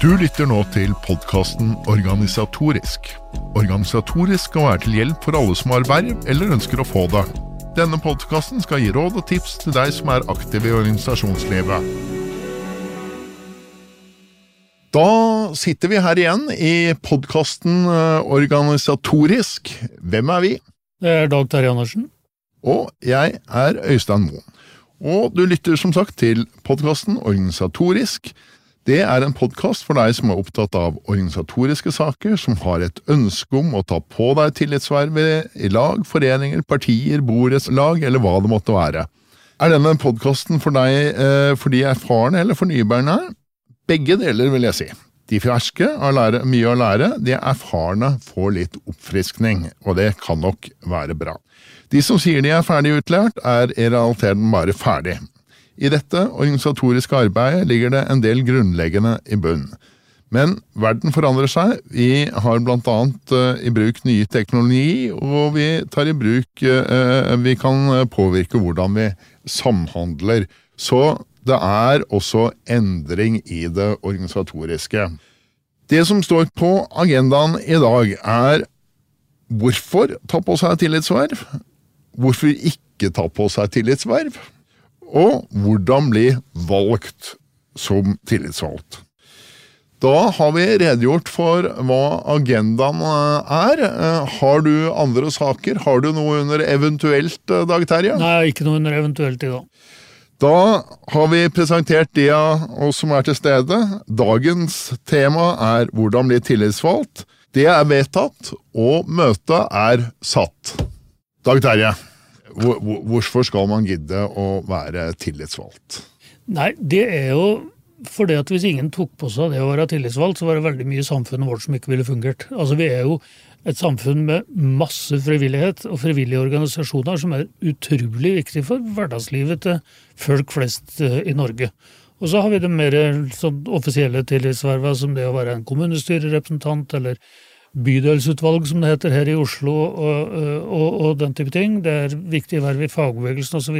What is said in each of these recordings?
Du lytter nå til podkasten Organisatorisk. Organisatorisk skal være til hjelp for alle som har verv eller ønsker å få det. Denne podkasten skal gi råd og tips til deg som er aktiv i organisasjonslivet. Da sitter vi her igjen i podkasten Organisatorisk. Hvem er vi? Det er Dag Terje Andersen. Og jeg er Øystein Moen. Og du lytter som sagt til podkasten Organisatorisk. Det er en podkast for deg som er opptatt av organisatoriske saker, som har et ønske om å ta på deg tillitsvervet i lag, foreninger, partier, borettslag eller hva det måtte være. Er denne podkasten for deg eh, for de erfarne eller for nybærerne? Begge deler, vil jeg si. De ferske har mye å lære, de erfarne får litt oppfriskning, og det kan nok være bra. De som sier de er ferdig utlært, er i realiteten bare ferdig. I dette organisatoriske arbeidet ligger det en del grunnleggende i bunn. Men verden forandrer seg. Vi har annet uh, i bruk nye teknologi, og vi tar i bruk uh, Vi kan påvirke hvordan vi samhandler. Så det er også endring i det organisatoriske. Det som står på agendaen i dag, er hvorfor ta på seg tillitsverv? Hvorfor ikke ta på seg tillitsverv? Og hvordan bli valgt som tillitsvalgt. Da har vi redegjort for hva agendaen eh, er. Eh, har du andre saker? Har du noe under eventuelt, eh, Dag Terje? Nei, ikke noe under eventuelt i dag. Da har vi presentert de av oss som er til stede. Dagens tema er hvordan bli tillitsvalgt. Det er vedtatt, og møtet er satt. Dag Terje. Hvorfor skal man gidde å være tillitsvalgt? Nei, det er jo fordi at hvis ingen tok på seg det å være tillitsvalgt, så var det veldig mye i samfunnet vårt som ikke ville fungert. Altså Vi er jo et samfunn med masse frivillighet og frivillige organisasjoner som er utrolig viktig for hverdagslivet til folk flest eh, i Norge. Og så har vi det mer sånn, offisielle tillitsverva som det å være en kommunestyrerepresentant eller bydelsutvalg, som det heter her i Oslo, og, og, og den type ting. Det er viktige verv i fagbevegelsen osv.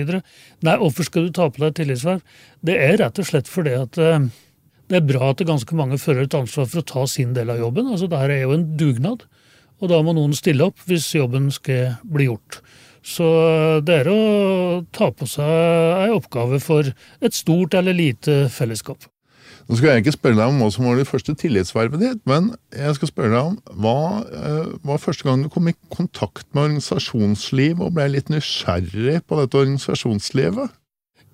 Nei, hvorfor skal du ta på deg tillitsverv? Det er rett og slett fordi at eh, det er bra at det ganske mange føler et ansvar for å ta sin del av jobben. Altså, Dette er jo en dugnad, og da må noen stille opp hvis jobben skal bli gjort. Så det er å ta på seg ei oppgave for et stort eller lite fellesskap. Nå skal jeg ikke spørre deg om hva som var det første tillitsvervet ditt, men jeg skal spørre deg om hva uh, var første gang du kom i kontakt med organisasjonsliv og ble litt nysgjerrig på dette organisasjonslivet?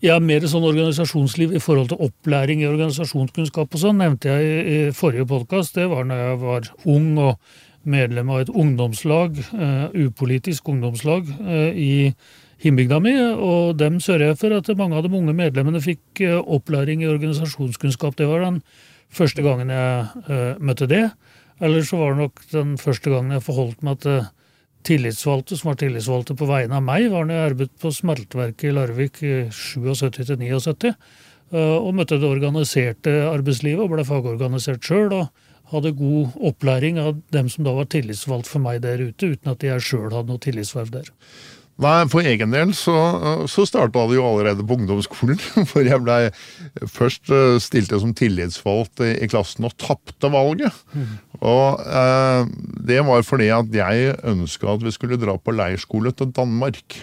Ja, mer sånn organisasjonsliv i forhold til opplæring i organisasjonskunnskap og sånn, nevnte jeg i forrige podkast. Det var når jeg var ung og medlem av et ungdomslag, uh, upolitisk ungdomslag, uh, i himbygda mi, og dem sørger jeg for at mange av de unge medlemmene fikk eh, opplæring i organisasjonskunnskap. Det var den første gangen jeg uh, møtte det. Eller så var det nok den første gangen jeg forholdt meg til tillitsvalgte som var tillitsvalgte på vegne av meg, var når jeg arbeidet på smelteverket i Larvik i 77 79. Uh, og møtte det organiserte arbeidslivet og ble fagorganisert sjøl. Og hadde god opplæring av dem som da var tillitsvalgt for meg der ute, uten at jeg sjøl hadde noe tillitsverv der. Nei, For egen del så, så starta det jo allerede på ungdomsskolen. For jeg blei først stilt stilte som tillitsvalgt i klassen og tapte valget. Mm. Og eh, det var fordi at jeg ønska at vi skulle dra på leirskole til Danmark.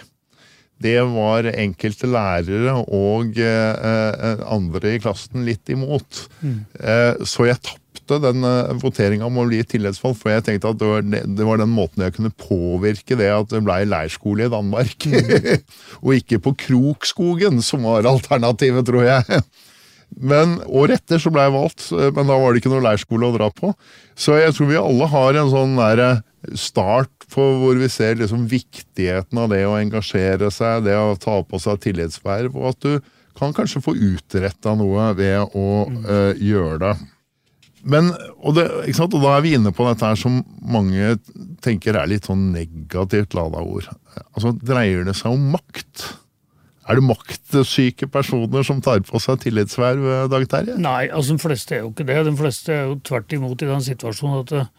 Det var enkelte lærere og eh, eh andre i klassen litt imot. Mm. Eh, så jeg tapte tapte den eh, voteringa om å bli tillitsvalgt, for jeg tenkte at det var, det var, den måten jeg kunne påvirke det at det ble leirskole i Danmark. Mm. og ikke på Krokskogen, som var alternativet, tror jeg. Men Året etter så ble jeg valgt, eh, men da var det ikke noe leirskole å dra på. Så jeg tror vi alle har en sånn der eh, start på hvor vi ser liksom viktigheten av det å engasjere seg, det å ta på seg tillitsverv, og at du kan kanskje få utretta noe ved å uh, gjøre det. Men, og, det, og, da er vi inne på dette her som mange tenker er litt sånn negativt lada ord. Altså, Dreier det seg om makt? Er det maktsyke personer som tar på seg tillitsverv, Dag Terje? Nei, altså de fleste er jo ikke det. De fleste er jo tvert imot i den situasjonen at eh,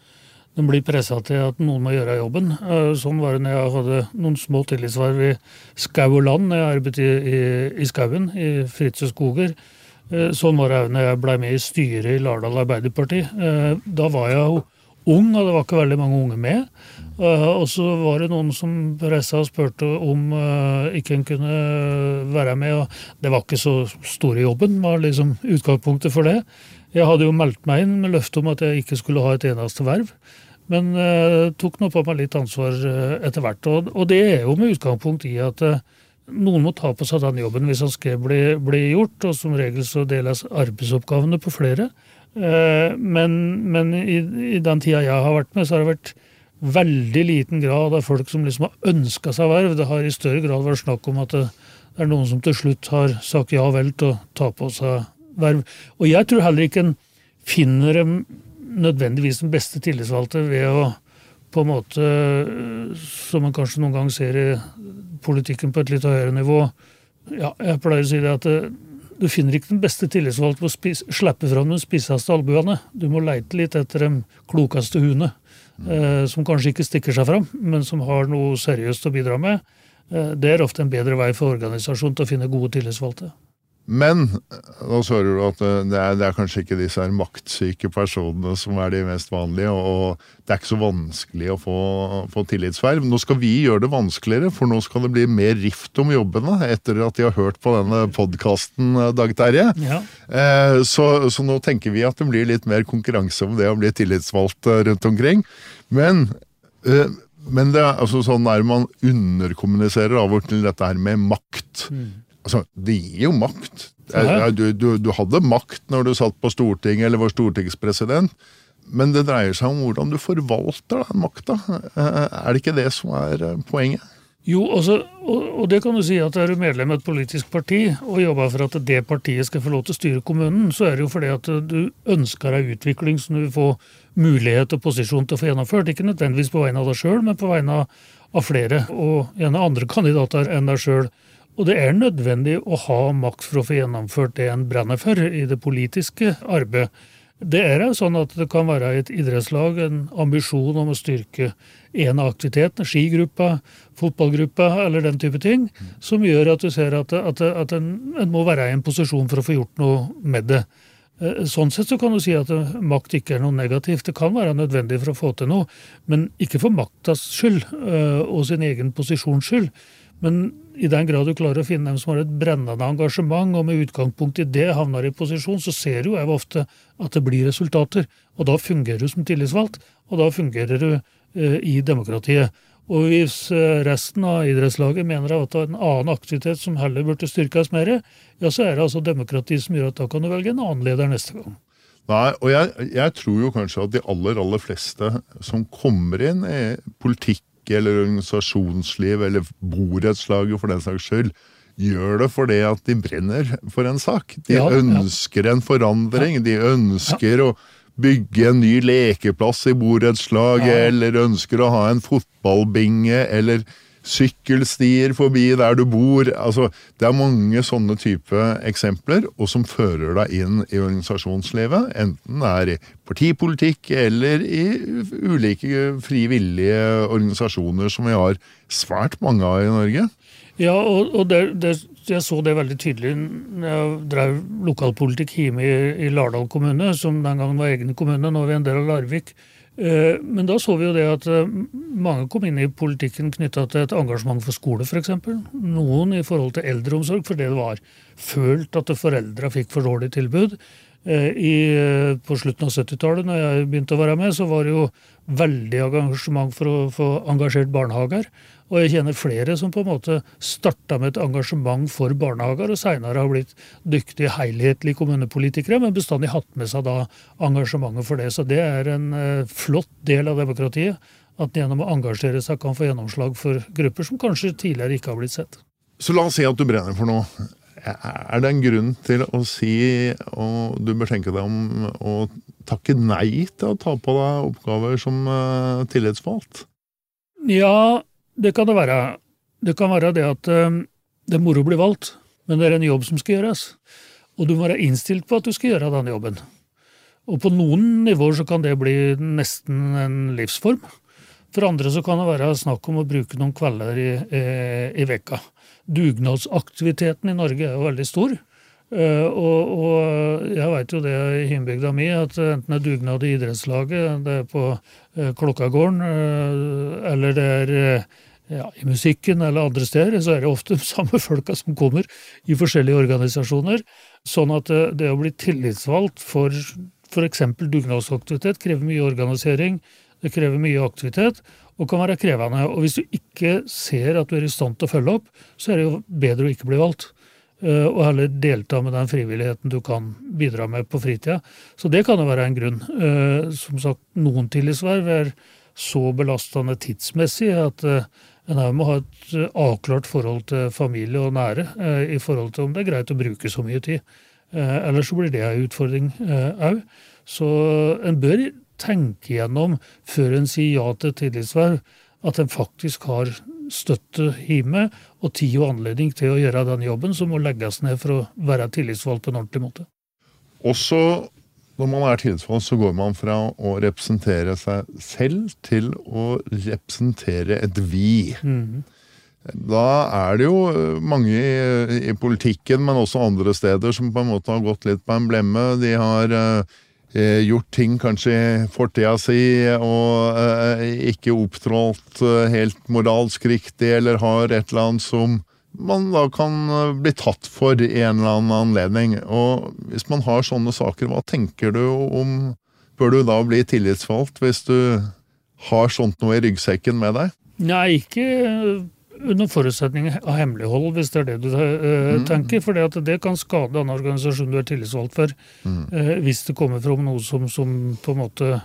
de blir pressa til at noen må gjøre jobben. Eh, sånn var det når jeg hadde noen små tillitsverv i skau og land, når jeg arbeidet i, i, i skauen, i Fritzøe skoger. Eh, sånn var det òg når jeg ble med i styret i Lardal Arbeiderparti. Eh, da var jeg jo ung, og det var ikke veldig mange unge med. Og så var det noen som reiste og spurte om ikke en kunne være med. og Det var ikke så store jobben, var liksom utgangspunktet for det. Jeg hadde jo meldt meg inn med løfte om at jeg ikke skulle ha et eneste verv. Men tok nå på meg litt ansvar etter hvert. Og, det er jo med utgangspunkt i at noen må ta på seg den jobben hvis han skal bli, bli, gjort, og som regel så deles arbeidsoppgavene på flere. Men, men i, i, den tida jeg har vært med, så har det vært veldig liten grad av folk som liksom har ønska seg verv. Det har i større grad vært snakk om at det, er noen som til slutt har sagt ja vel til å ta på seg verv. Og jeg tror heller ikke en finner nødvendigvis den beste tillitsvalgte ved å på en måte, som man kanskje noen gang ser i politikken på et litt høyere nivå ja, Jeg pleier å si det at du finner ikke den beste tillitsvalgte på å spis, fram de spisseste albuene. Du må leite litt etter de klokeste huene, eh, som kanskje ikke stikker seg fram, men som har noe seriøst å bidra med. Eh, det er ofte en bedre vei for organisasjonen til å finne gode tillitsvalgte. Men nå hører du at det er, det er, kanskje ikke disse her maktsyke personene som er de mest vanlige, og det er ikke så vanskelig å få, få tillitsverv. Nå skal vi gjøre det vanskeligere, for nå skal det bli mer rift om jobbene etter at de har hørt på denne podkasten, Dag Terje. Ja. Eh, så, så, nå tenker vi at det blir litt mer konkurranse om det å bli tillitsvalgt eh, rundt omkring. Men eh, men det er altså sånn der man underkommuniserer av og til dette her med makt. Mm. Altså, det gir jo makt. Du, du, du, hadde makt når du satt på Stortinget eller var stortingspresident, men det dreier seg om hvordan du forvalter den makta. Eh, er det ikke det som er eh, poenget? Jo, også, og, og, det kan du si at er du medlem av et politisk parti og jobber for at det partiet skal få lov til å styre kommunen, så er det jo fordi at du ønsker deg utvikling som du vil få mulighet og posisjon til å få gjennomført. Ikke nødvendigvis på vegne av deg sjøl, men på vegne av flere, og gjerne andre kandidater enn deg sjøl. Og det er nødvendig å ha makt for å få gjennomført det en brenner for i det politiske arbeidet. Det er jo sånn at det kan være et idrettslag en ambisjon om å styrke en av aktivitetene, skigruppa, fotballgruppa eller den type ting, som gjør at du ser at, at, at en, en, må være i en posisjon for å få gjort noe med det. Eh, sånn sett så kan du si at makt ikke er noe negativt. Det kan være nødvendig for å få til noe, men ikke for maktas skyld eh, og sin egen posisjons skyld. Men i den grad du klarer å finne dem som har et brennende engasjement, og med utgangspunkt i det havner i posisjon, så ser jo jeg ofte at det blir resultater. Og da fungerer du som tillitsvalgt, og da fungerer du eh, i demokratiet. Og hvis eh, resten av idrettslaget mener at det er en annen aktivitet som heller burde styrkes mer, ja, så er det altså demokrati som gjør at da kan du velge en annen leder neste gang. Nei, og jeg, jeg tror jo kanskje at de aller, aller fleste som kommer inn i politikk eller organisasjonsliv eller borettslaget for den saks skyld gjør det fordi at de brenner for en sak. De ja, ønsker ja. en forandring. De ønsker ja. å bygge en ny lekeplass i borettslaget, eller ønsker å ha en fotballbinge, eller sykkelstier forbi der du bor. Altså, det er mange sånne type eksempler, og som fører deg inn i organisasjonslivet. Enten det er i partipolitikk eller i ulike frivillige organisasjoner som vi har svært mange av i Norge. Ja, og, og det, det, jeg så det veldig tydelig når jeg drev lokalpolitikk hjemme i, i Lardal kommune, som den gangen var egen kommune, nå er vi en del av Larvik. Eh, men da så vi jo det at eh, mange kom inn i politikken knytta til et engasjement for skole, f.eks. Noen i forhold til eldreomsorg fordi det var følt at foreldra fikk for dårlig tilbud. Eh, I, på slutten av 70-tallet, når jeg begynte å være med, så var det jo veldig engasjement for å få engasjert barnehager. Og jeg kjenner flere som på en måte starta med et engasjement for barnehager, og seinere har blitt dyktige, helhetlige kommunepolitikere, men bestandig hatt med seg da engasjementet for det. Så det er en uh, flott del av demokratiet. At gjennom å engasjere seg kan få gjennomslag for grupper som kanskje tidligere ikke har blitt sett. Så la oss si at du brenner for noe. Er det en grunn til å si, og du bør tenke deg om, å takke nei til å ta på deg oppgaver som uh, tillitsvalgt? Ja, det kan det være. Det kan være det at um, det er moro å bli valgt, men det er en jobb som skal gjøres. Og du må være innstilt på at du skal gjøre den jobben. Og på noen nivåer så kan det bli nesten en livsform. For andre så kan det være snakk om å bruke noen kvelder i, i, i vekka. Dugnadsaktiviteten i Norge er jo veldig stor. Uh, og, og, jeg veit jo det i hjembygda mi, at enten det er dugnad i idrettslaget, det er på uh, Klokkagården, uh, eller det er ja, i musikken eller andre steder, så er det ofte de samme folka som kommer i forskjellige organisasjoner. Sånn at det å bli tillitsvalgt for f.eks. dugnadsaktivitet krever mye organisering, det krever mye aktivitet og kan være krevende. Og hvis du ikke ser at du er i stand til å følge opp, så er det jo bedre å ikke bli valgt. Eh, og heller delta med den frivilligheten du kan bidra med på fritida. Så det kan jo være en grunn. Eh, som sagt, noen tillitsverv er så belastende tidsmessig at eh, en her må ha et avklart forhold til familie og nære i forhold til om det er greit å bruke så mye tid. Ellers så blir det en utfordring òg. Så en bør tenke gjennom, før en sier ja til tillitsverv, at en faktisk har støtte hjemme og tid og anledning til å gjøre den jobben som må legges ned for å være tillitsvalgt på en ordentlig måte. Også når man er tillitsvalgt, så går man fra å representere seg selv til å representere et vi. Mm. Da er det jo mange i, i, politikken, men også andre steder, som på en måte har gått litt på en blemme. De har uh, Eh, gjort ting kanskje i fortida si og eh, ikke opptrådt eh, helt moralsk riktig, eller har et eller annet som man da kan bli tatt for i en eller annen anledning. Og hvis man har sånne saker, hva tenker du om Bør du da bli tillitsvalgt hvis du har sånt noe i ryggsekken med deg? Nei, ikke under forutsetning av hemmelighold, hvis det er det du uh, tenker. For det kan skade den organisasjonen du er tillitsvalgt for, mm. uh, hvis det kommer fram noe som, som, på en måte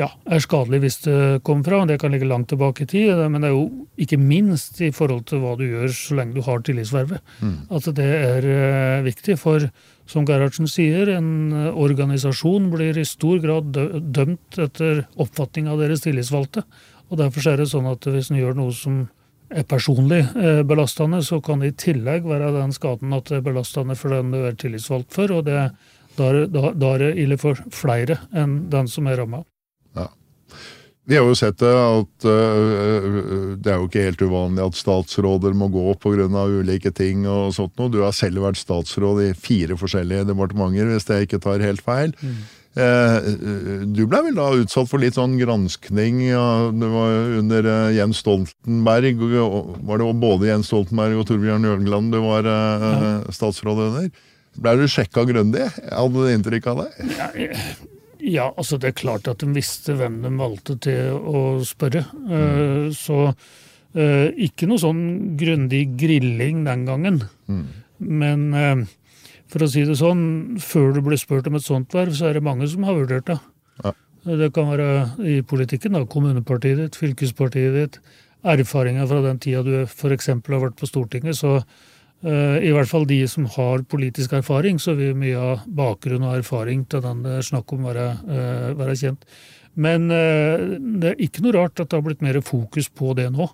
ja, er skadelig hvis det kommer fra. Det kan ligge langt tilbake i tid, men det er jo ikke minst i forhold til hva du gjør så lenge du har tillitsvervet, mm. at det er uh, viktig. For som Gerhardsen sier, en organisasjon blir i stor grad dømt etter oppfatning av deres tillitsvalgte. Og derfor er det sånn at hvis en gjør noe som er personlig eh, belastende, så kan det i tillegg være den skaden at det er belastende for den du er tillitsvalgt for. og det, da, er, da, da er det ille for flere enn den som er ramma. Ja. Vi har jo sett det at uh, det er jo ikke helt uvanlig at statsråder må gå pga. ulike ting. og sånt noe. Du har selv vært statsråd i fire forskjellige departementer, hvis jeg ikke tar helt feil. Mm. Eh, du ble vel da utsatt for litt sånn granskning det var under eh, Jens Stoltenberg. Var det både Jens Stoltenberg og Torbjørn Jørgenland du var eh, statsråd under? Ble du sjekka grundig? Hadde du inntrykk av det. Ja, ja, altså det er klart at de visste hvem de valgte til å spørre. Mm. Så ikke noe sånn grundig grilling den gangen. Mm. Men for å si det sånn, før du blir spurt om et sånt verv, så er det mange som har vurdert det. Ja. Det kan være i politikken, da, kommunepartiet ditt, fylkespartiet ditt, erfaringer fra den tida du f.eks. har vært på Stortinget. Så uh, i hvert fall de som har politisk erfaring, så vil mye av bakgrunn og erfaring til den det er snakk om, være, uh, være kjent. Men uh, det er ikke noe rart at det har blitt mer fokus på det nå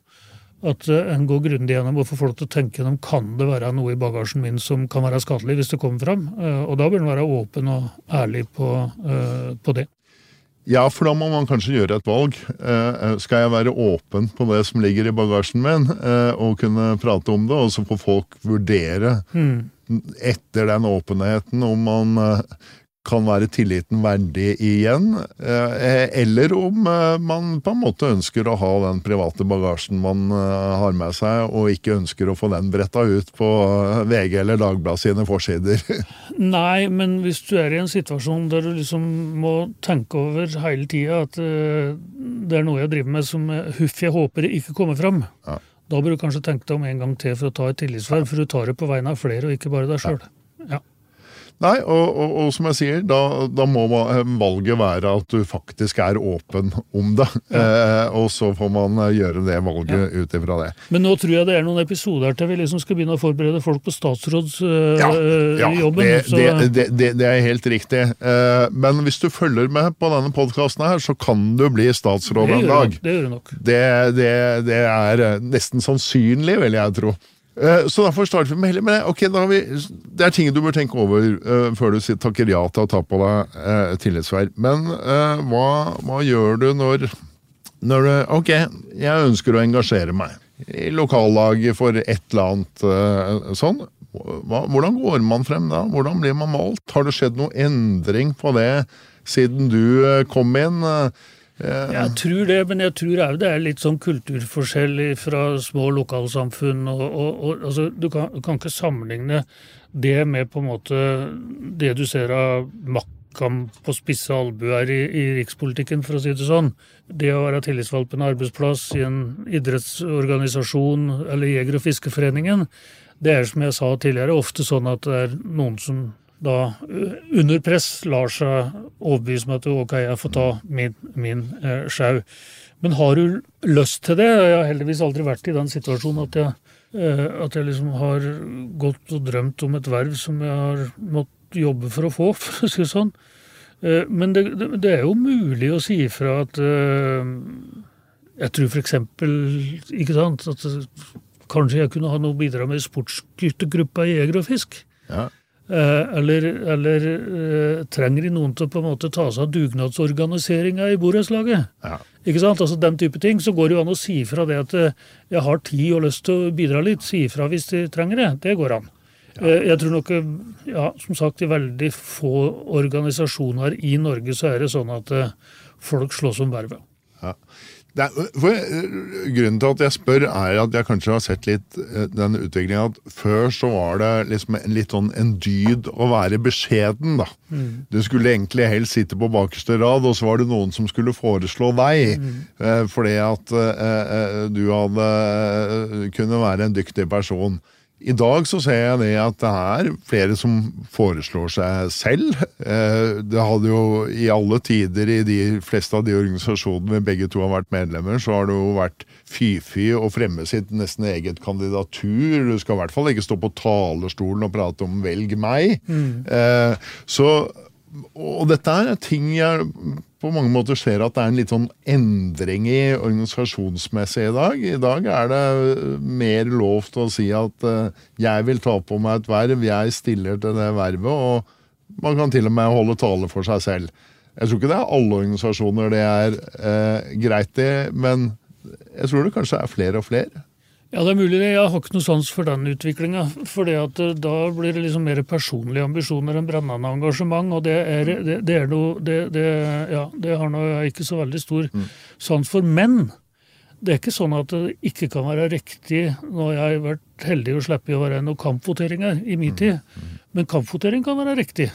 at eh, en går grundig gjennom og får folk til å tenke gjennom kan det være noe i bagasjen min som kan være skadelig hvis det kommer fram. Eh, og da bør en være åpen og ærlig på, eh, på, det. Ja, for da må man kanskje gjøre et valg. Skal jeg være åpen på det som ligger i bagasjen min, og kunne prate om det, og så får folk vurdere mm. etter den åpenheten om man kan være tilliten verdig igjen, eh, eller om eh, man på en måte ønsker å ha den private bagasjen man eh, har med seg, og ikke ønsker å få den bretta ut på VG eller Dagbladet sine forsider. Nei, men hvis du er i en situasjon der du liksom må tenke over hele tida at det er noe jeg driver med som huff jeg håper ikke kommer fram, ja. da bør du kanskje tenke deg om en gang til for å ta et tillitsverv, for du tar det på vegne av flere og ikke bare deg sjøl. Ja. Nei, og, og, og, som jeg sier, da, da, må valget være at du faktisk er åpen om det. Ja. Eh, og så får man eh, gjøre det valget ja. ut ifra det. Men nå tror jeg det er noen episoder til vi liksom skal begynne å forberede folk på statsrådsjobben. Øh, ja, ja det, det, det, det, er helt riktig. Eh, men hvis du følger med på denne podkasten her, så kan du bli statsråd en dag. Det gjør du nok. Det, er eh, nesten sannsynlig, vil jeg tro. Eh, så derfor starter vi med heller med ok, vi, Det er ting du bør tenke over uh, før du takker ja til å ta på deg uh, tillitsverv. Men uh, hva, hva, gjør du når, når du Ok, jeg ønsker å engasjere meg i lokallaget for et eller annet uh, sånn. hva, hvordan går man frem da? Hvordan blir man valgt? Har det skjedd noe endring på det siden du eh, kom inn? Eh, jeg tror det, men jeg tror òg det er litt sånn kulturforskjell fra små lokalsamfunn. og, og, og altså, Du kan, kan, ikke sammenligne det med på en måte det du ser av maktkamp på spisse albuer i, i, rikspolitikken, for å si det sånn. Det å være tillitsvalgt på en arbeidsplass i en idrettsorganisasjon eller Jeger- og fiskeforeningen, det er som jeg sa tidligere, ofte sånn at det er noen som da under press lar seg overbevise meg at ok, jeg får ta min, min eh, sjau. Men har du lyst til det? Jeg har heldigvis aldri vært i den situasjonen at jeg, eh, at jeg liksom har gått og drømt om et verv som jeg har måttet jobbe for å få, for å si det sånn. Eh, men det, det, det, er jo mulig å si ifra at eh, jeg tror eksempel, ikke sant, at kanskje jeg kunne ha noe å bidra med i sportsguttegruppa i Jeger og Fisk. Ja. Eh, eller, eller uh, trenger de noen til å på en måte ta seg av dugnadsorganiseringa i borettslaget? Ja. Ikke sant? Altså Den type ting. Så går det jo an å si fra det at uh, jeg har tid og lyst til å bidra litt. Si fra hvis de trenger det. Det går an. Ja. Jeg tror nok, ja, som sagt, i veldig få organisasjoner i Norge så er det sånn at folk slåss om vervet. Er, for, eh, grunnen til at jeg spør, er at jeg kanskje har sett litt eh, den utviklinga at før så var det liksom en, litt sånn en dyd å være beskjeden, da. Mm. Du skulle egentlig helst sitte på bakerste rad, og så var det noen som skulle foreslå deg. Mm. Eh, fordi at eh, eh du hadde kunne være en dyktig person. I dag så ser jeg det at det er flere som foreslår seg selv. Eh, det hadde jo i alle tider i de fleste av de organisasjonene vi begge to har vært medlemmer, så har det jo vært fy-fy å fremme sitt nesten eget kandidatur. Du skal i hvert fall ikke stå på talerstolen og prate om 'velg meg'. Mm. Så og dette er ting jeg på mange måter ser at det er en litt sånn endring i organisasjonsmessig i dag. I dag er det mer lov til å si at uh, jeg vil ta på meg et verv, jeg stiller til det vervet, og man kan til og med holde tale for seg selv. Jeg tror ikke det er alle organisasjoner det er uh, greit i, men jeg tror det kanskje er flere og flere. Ja, det er mulig det. Jeg har ikke noe sans for den utviklinga. For eh, da blir det liksom mer personlige ambisjoner enn brennende engasjement. Og det, er, det, det, er noe, det, ja, det har nå jeg ikke så veldig stor mm. sans for. Men det er ikke sånn at det ikke kan være riktig når jeg har vært heldig å slippe å være noen kampvoteringer i min mm. tid. Men kampvotering kan være riktig.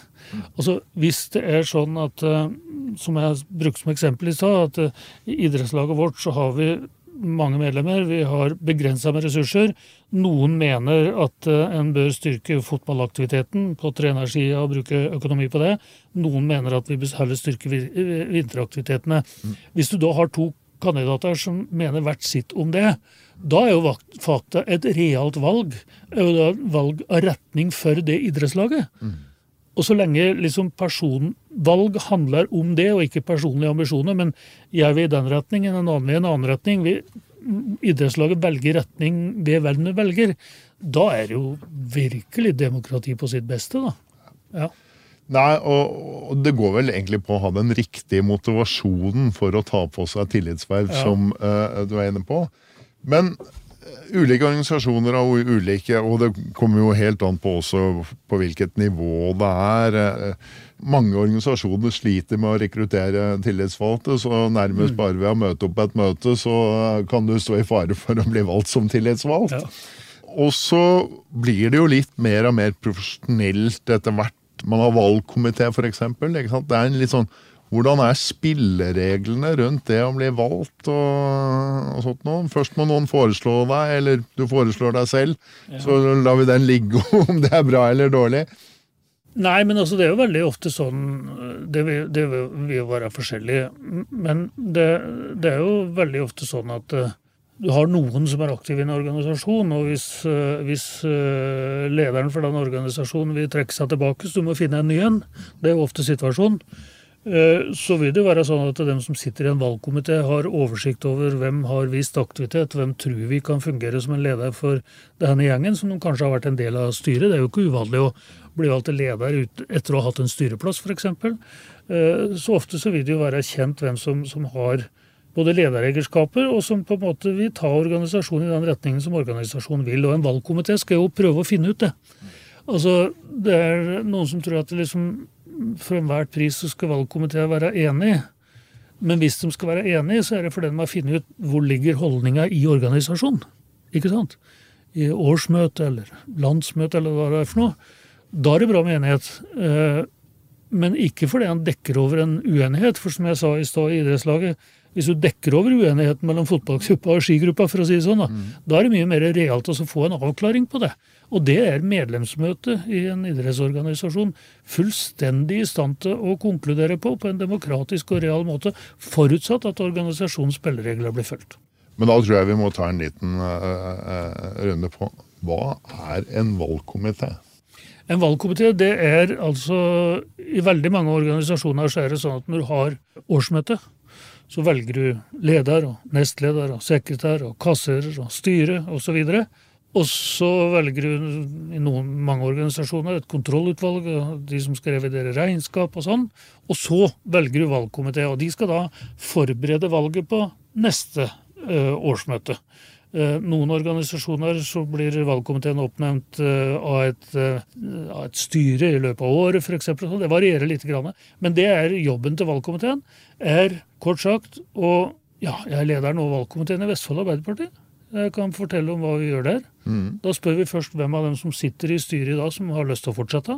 Altså, Hvis det er sånn at, eh, som jeg brukte som eksempel i stad, at eh, i idrettslaget vårt så har vi mange medlemmer. Vi har begrensa med ressurser. Noen mener at uh, en bør styrke fotballaktiviteten på trenersida og bruke økonomi på det. Noen mener at vi bør heller styrke vinteraktivitetene. Mm. Hvis du da har to kandidater som mener hvert sitt om det, da er jo fakta et realt valg. Er jo da valg av retning for det idrettslaget. Og så lenge liksom personvalg handler om det, og ikke personlige ambisjoner, men jeg vil i den retningen, en annen vil i en annen retning, vi, idrettslaget velger retning ved verden velger, da er det jo virkelig demokrati på sitt beste, da. Ja. Nei, og, og, det går vel egentlig på å ha den riktige motivasjonen for å ta på seg tillitsverv, ja. som uh, du er inne på. Men ulike organisasjoner av ulike, og det kommer jo helt an på også på hvilket nivå det er. Eh, mange organisasjoner sliter med å rekruttere tillitsvalgte, så nærmest mm. bare ved å møte opp på et møte, så kan du stå i fare for å bli valgt som tillitsvalgt. Ja. Og så blir det jo litt mer og mer profesjonelt etter hvert. Man har valgkomité, f.eks. Det er en litt sånn hvordan er spillereglene rundt det å bli valgt og, og sånt noe? Først må noen foreslå deg, eller du foreslår deg selv. Ja. Så lar vi den ligge om det er bra eller dårlig. Nei, men altså det er jo veldig ofte sånn Det vil, det vil jo være forskjellig. Men det, det, er jo veldig ofte sånn at uh, du har noen som er aktive i en organisasjon, og hvis, uh, hvis uh, lederen for den organisasjonen vil trekke seg tilbake, så du må finne en ny en. Det er jo ofte situasjonen. Eh, så vil det være sånn at dem som sitter i en valgkomité, har oversikt over hvem har vist aktivitet, hvem tror vi kan fungere som en leder for denne gjengen, som de kanskje har vært en del av styret. Det er jo ikke uvanlig å bli valgt til leder etter å ha hatt en styreplass, f.eks. Eh, så ofte så vil det jo være kjent hvem som, som har både lederegenskaper, og som på en måte vil ta organisasjonen i den retningen som organisasjonen vil. Og en valgkomité skal jo prøve å finne ut det. Altså, det er noen som tror at liksom for enhver pris så skal valgkomiteen være enig. Men hvis de skal være enige, så er det fordi de har funnet ut hvor ligger holdninga i organisasjonen. Ikke sant? I årsmøte eller landsmøte eller hva det er for noe. Da er det bra med enighet. Eh, men ikke fordi han dekker over en uenighet. For som jeg sa i stad i idrettslaget, hvis du dekker over uenigheten mellom fotballgruppa og skigruppa, for å si det sånn, da, mm. da er det mye mer realt å få en avklaring på det. Og det er medlemsmøtet i en idrettsorganisasjon fullstendig i stand til å konkludere på på en demokratisk og real måte, forutsatt at organisasjonens spilleregler blir fulgt. Men da tror jeg vi må ta en liten uh, runde på hva er en valgkomité? En valgkomité det er altså I veldig mange organisasjoner så er det sånn at når du har årsmøte, så velger du leder og nestleder og sekretær og kasserer og styre osv. Og så velger hun i noen, mange organisasjoner et kontrollutvalg, og de som skal revidere regnskap og sånn. Og så velger hun valgkomité, og de skal da forberede valget på neste uh, årsmøte. Uh, noen organisasjoner så blir valgkomiteen oppnevnt uh, av, et, av, et, styre i løpet av året, f.eks. Det varierer litt. Men det er jobben til valgkomiteen er kort sagt og ja, jeg er lederen av valgkomiteen i Vestfold Arbeiderparti. Jeg kan fortelle om hva vi gjør der. Mm. Da spør vi først hvem av dem som sitter i styret i dag, som har lyst til å fortsette.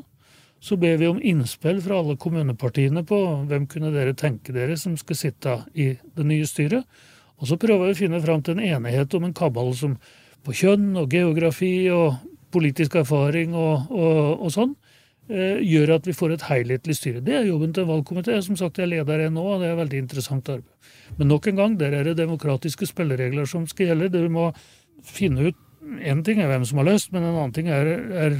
Så ber vi om innspill fra alle kommunepartiene på hvem kunne dere tenke dere som skal sitte i det nye styret. Og så prøver vi å finne fram til en enighet om en kabal som på kjønn og geografi og politisk erfaring og, og, og sånn Eh, gjør at vi får et helhetlig styre. Det er jobben til en valgkomité. Som sagt, jeg leder en nå, og det er veldig interessant arbeid. Men nok en gang, der er det demokratiske spilleregler som skal gjelde. Du må finne ut Én ting er hvem som har løst, men en annen ting er, er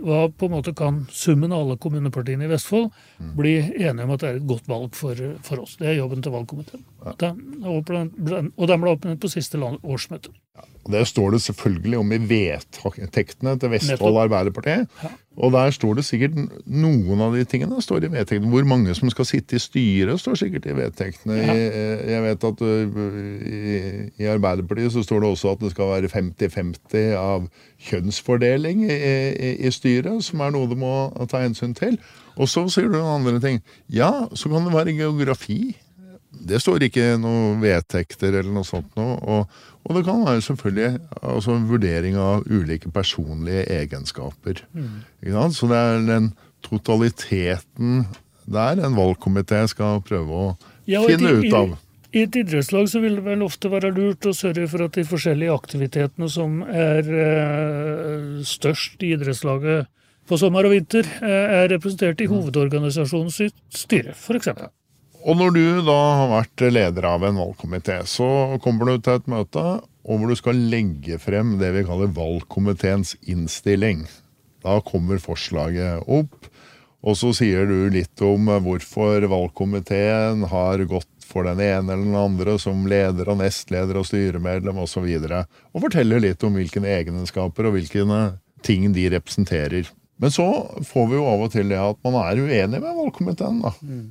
hva på en måte kan summen av alle kommunepartiene i Vestfold mm. bli enige om at det er et godt valg for, for oss. Det er jobben til valgkomiteen. Og den ble oppnevnt på siste årsmøte. Ja. Det står det selvfølgelig om i vedtektene til Vestfold Arbeiderparti. Ja. Og der står det sikkert noen av de tingene. står i vedtektene. Hvor mange som skal sitte i styret, står sikkert i vedtektene. Ja. Jeg, jeg, vet at uh, i, i, Arbeiderpartiet så står det også at det skal være 50-50 av kjønnsfordeling i, i, i, styret, som er noe du må ta hensyn til. Og så sier du noen andre ting. Ja, så kan det være geografi. Det står ikke noen vedtekter eller noe sånt noe. Og, og, det kan være selvfølgelig altså en vurdering av ulike personlige egenskaper. Mm. Så det er den totaliteten der en valgkomité skal prøve å ja, finne ut av. I et idrettslag så vil det vel ofte være lurt å sørge for at de forskjellige aktivitetene som er eh, størst i idrettslaget på sommer og vinter, eh, er representert i mm. hovedorganisasjonens styre, f.eks. Og når du da har vært leder av en valgkomité, så kommer du til et møte hvor du skal legge frem det vi kaller valgkomiteens innstilling. Da kommer forslaget opp, og så sier du litt om hvorfor valgkomiteen har gått for den ene eller den andre som leder og nestleder og styremedlem osv. Og, så og forteller litt om hvilke egenskaper og hvilke ting de representerer. Men så får vi jo av og til det at man er uenig med valgkomiteen. da. Mm.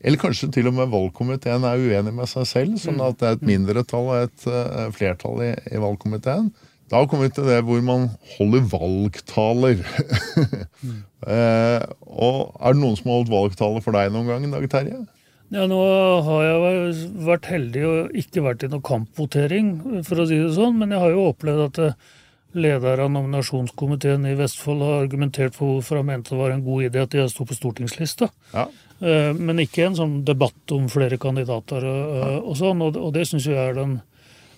Eller kanskje til og med valgkomiteen er uenig med seg selv, sånn mm. at det er et mindretall og et uh, flertall i, i, valgkomiteen. Da kommer vi til det hvor man holder valgtaler. mm. og Er det noen som har holdt valgtaler for deg noen gang, Dag Terje? Ja, Nå har jeg vært heldig og ikke vært i noen kampvotering, for å si det sånn. Men jeg har jo opplevd at eh, leder av nominasjonskomiteen i Vestfold har argumentert for hvorfor han mente det var en god idé at de sto på stortingslista. Ja. Eh, men ikke en sånn debatt om flere kandidater og, og sånn. Og, det syns jeg er den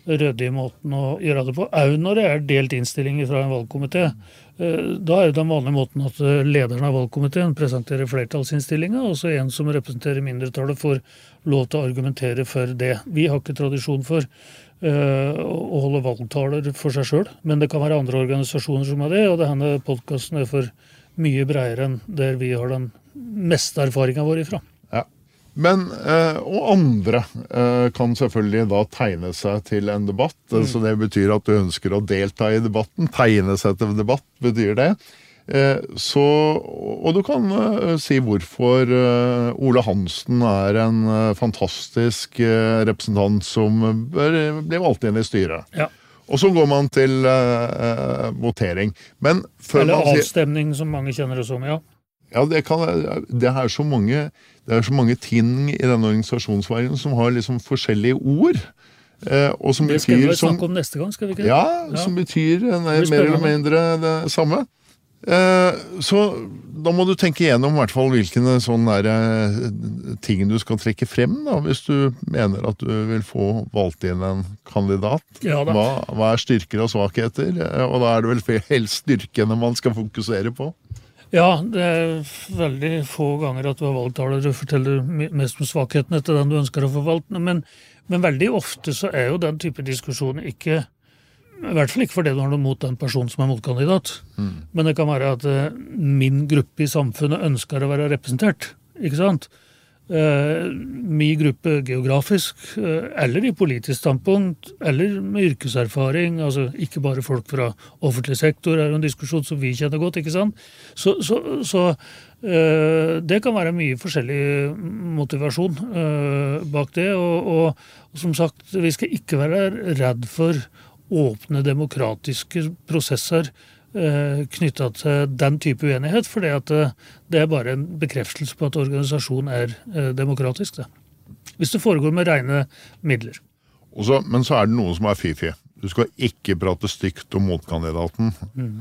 ryddige måten å gjøre det på. Òg når det er delt innstilling fra en valgkomité. Eh, da er det den vanlige måten at eh, lederen av valgkomiteen presenterer flertallsinnstillinga, og så en som representerer mindretallet, får lov til å argumentere for det. Vi har ikke tradisjon for å holde valgtaler for seg sjøl, men det kan være andre organisasjoner som har det, og denne podkasten er for mye bredere enn der vi har den meste erfaringa vår ifra. Ja. Men, eh, Og andre eh, kan selvfølgelig da tegne seg til en debatt. Mm. Så det betyr at du ønsker å delta i debatten. Tegne seg til debatt betyr det. Eh, så, og du kan si hvorfor Ole Hansen er en fantastisk representant som bør bli valgt inn i styret. Ja. Og så går man til uh, votering. Men før Eller man avstemning, som mange kjenner det som. ja. Ja, det, kan, det, er så mange, det er så mange ting i denne organisasjonsverdenen som har liksom forskjellige ord. Eh, og som Det skal betyr vi snakke om neste gang, skal vi ikke? ja, Ja. som betyr nei, mer eller mindre det samme. Eh, så da må du tenke igjennom hvert fall hvilke sånne der, eh, ting du skal trekke frem, da, hvis du mener at du vil få valgt inn en kandidat. Ja. Hva, hva er styrker og svakheter? Eh, Og da er det vel helst styrkene man skal fokusere på. Ja, det er veldig få ganger at du har valgt taler og forteller mest om svakhetene til den du ønsker å få valgt. Men, men veldig ofte så er jo den type diskusjon ikke I hvert fall ikke fordi du har noe mot den personen som er motkandidat. Men det kan være at uh, min gruppe i samfunnet ønsker å være representert. Ikke sant? Uh, min gruppe geografisk, uh, eller i politisk standpunkt, eller med yrkeserfaring. altså Ikke bare folk fra offentlig sektor, er jo en diskusjon som vi kjenner godt. ikke sant? Så, så, så eh, det kan være mye forskjellig motivasjon eh, bak det. Og, og, og som sagt, vi skal ikke være redd for åpne demokratiske prosesser eh, knytta til den type uenighet, for det er bare en bekreftelse på at organisasjonen er eh, demokratisk. Det. Hvis det foregår med rene midler. Også, men så er det noen som er fifi. Du skal ikke prate stygt om motkandidaten.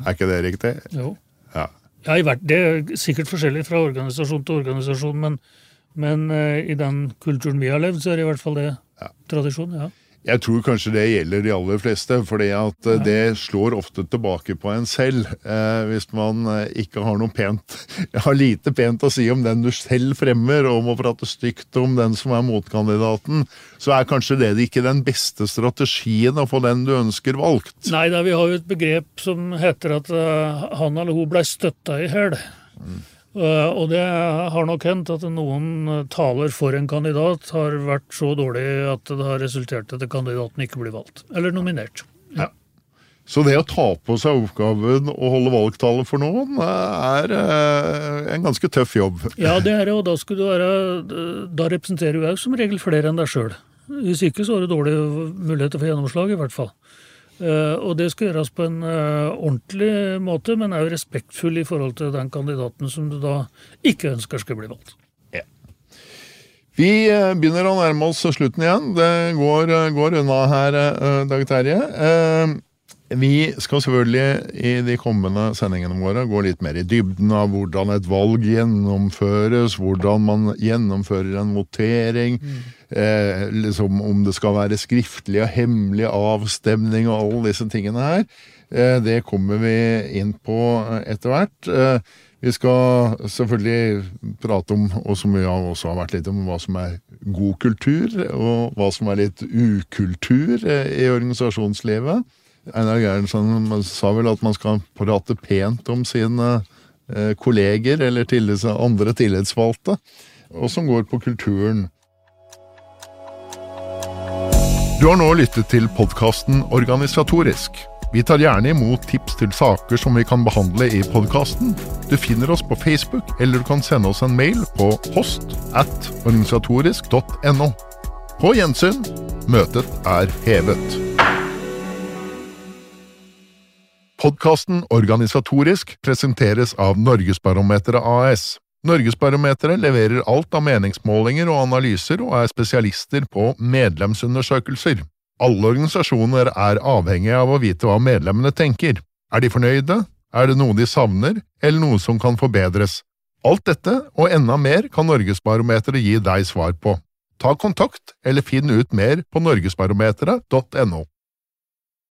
Er ikke det riktig? Jo. Ja. Ja, Det er sikkert forskjellig fra organisasjon til organisasjon, men, men eh, i den kulturen vi har levd, så er det i hvert fall det tradisjon. ja. Jeg tror kanskje det gjelder de aller fleste, for eh, det slår ofte tilbake på en selv. Eh, hvis man eh, ikke har noe pent har lite pent å si om den du selv fremmer, og må prate stygt om den som er motkandidaten, så er kanskje det ikke den beste strategien å få den du ønsker valgt. Nei, da, vi har jo et begrep som heter at eh, han eller hun blei støtta i hæl. Eh, og det har nok hendt at noen eh, taler for en kandidat har vært så dårlig at det har resultert i at kandidaten ikke blir valgt. Eller nominert. Ja. Så det å ta på seg oppgaven å holde valgtale for noen, eh, er eh, en ganske tøff jobb. Ja, det er det, og da, du være, da representerer du òg som regel flere enn deg sjøl. Hvis ikke så har du dårlige muligheter for gjennomslag, i hvert fall. Eh, og det skal gjøres på en eh, ordentlig måte, men òg respektfull i forhold til den kandidaten som du da ikke ønsker skal bli valgt. Vi eh, begynner å nærme oss slutten igjen. Det går, går unna her, Dag Terje. Vi skal selvfølgelig i de kommende sendingene våre gå litt mer i dybden av hvordan et valg gjennomføres, hvordan man gjennomfører en votering, eh, liksom om det skal være skriftlig og hemmelig avstemning og alle disse tingene her. Eh, det kommer vi inn på etter hvert. Eh, vi skal selvfølgelig prate om, og som vi også har vært litt om, hva som er god kultur, og hva som er litt ukultur eh, i organisasjonslivet. Einar Gerhardsen sa vel at man skal prate pent om sine eh, kolleger eller andre tillitsvalgte, og som går på kulturen. Du har nå lyttet til podkasten Organisatorisk. Vi tar gjerne imot tips til saker som vi kan behandle i podkasten. Du finner oss på Facebook, eller du kan sende oss en mail på post at organisatorisk.no. På gjensyn. Møtet er hevet. Podkasten Organisatorisk presenteres av Norgesbarometeret AS. Norgesbarometeret leverer alt av meningsmålinger og analyser, og er spesialister på medlemsundersøkelser. Alle organisasjoner er avhengige av å vite hva medlemmene tenker. Er de fornøyde? Er det noe de savner, eller noe som kan forbedres? Alt dette, og enda mer, kan Norgesbarometeret gi deg svar på. Ta kontakt, eller finn ut mer på norgesbarometeret.no.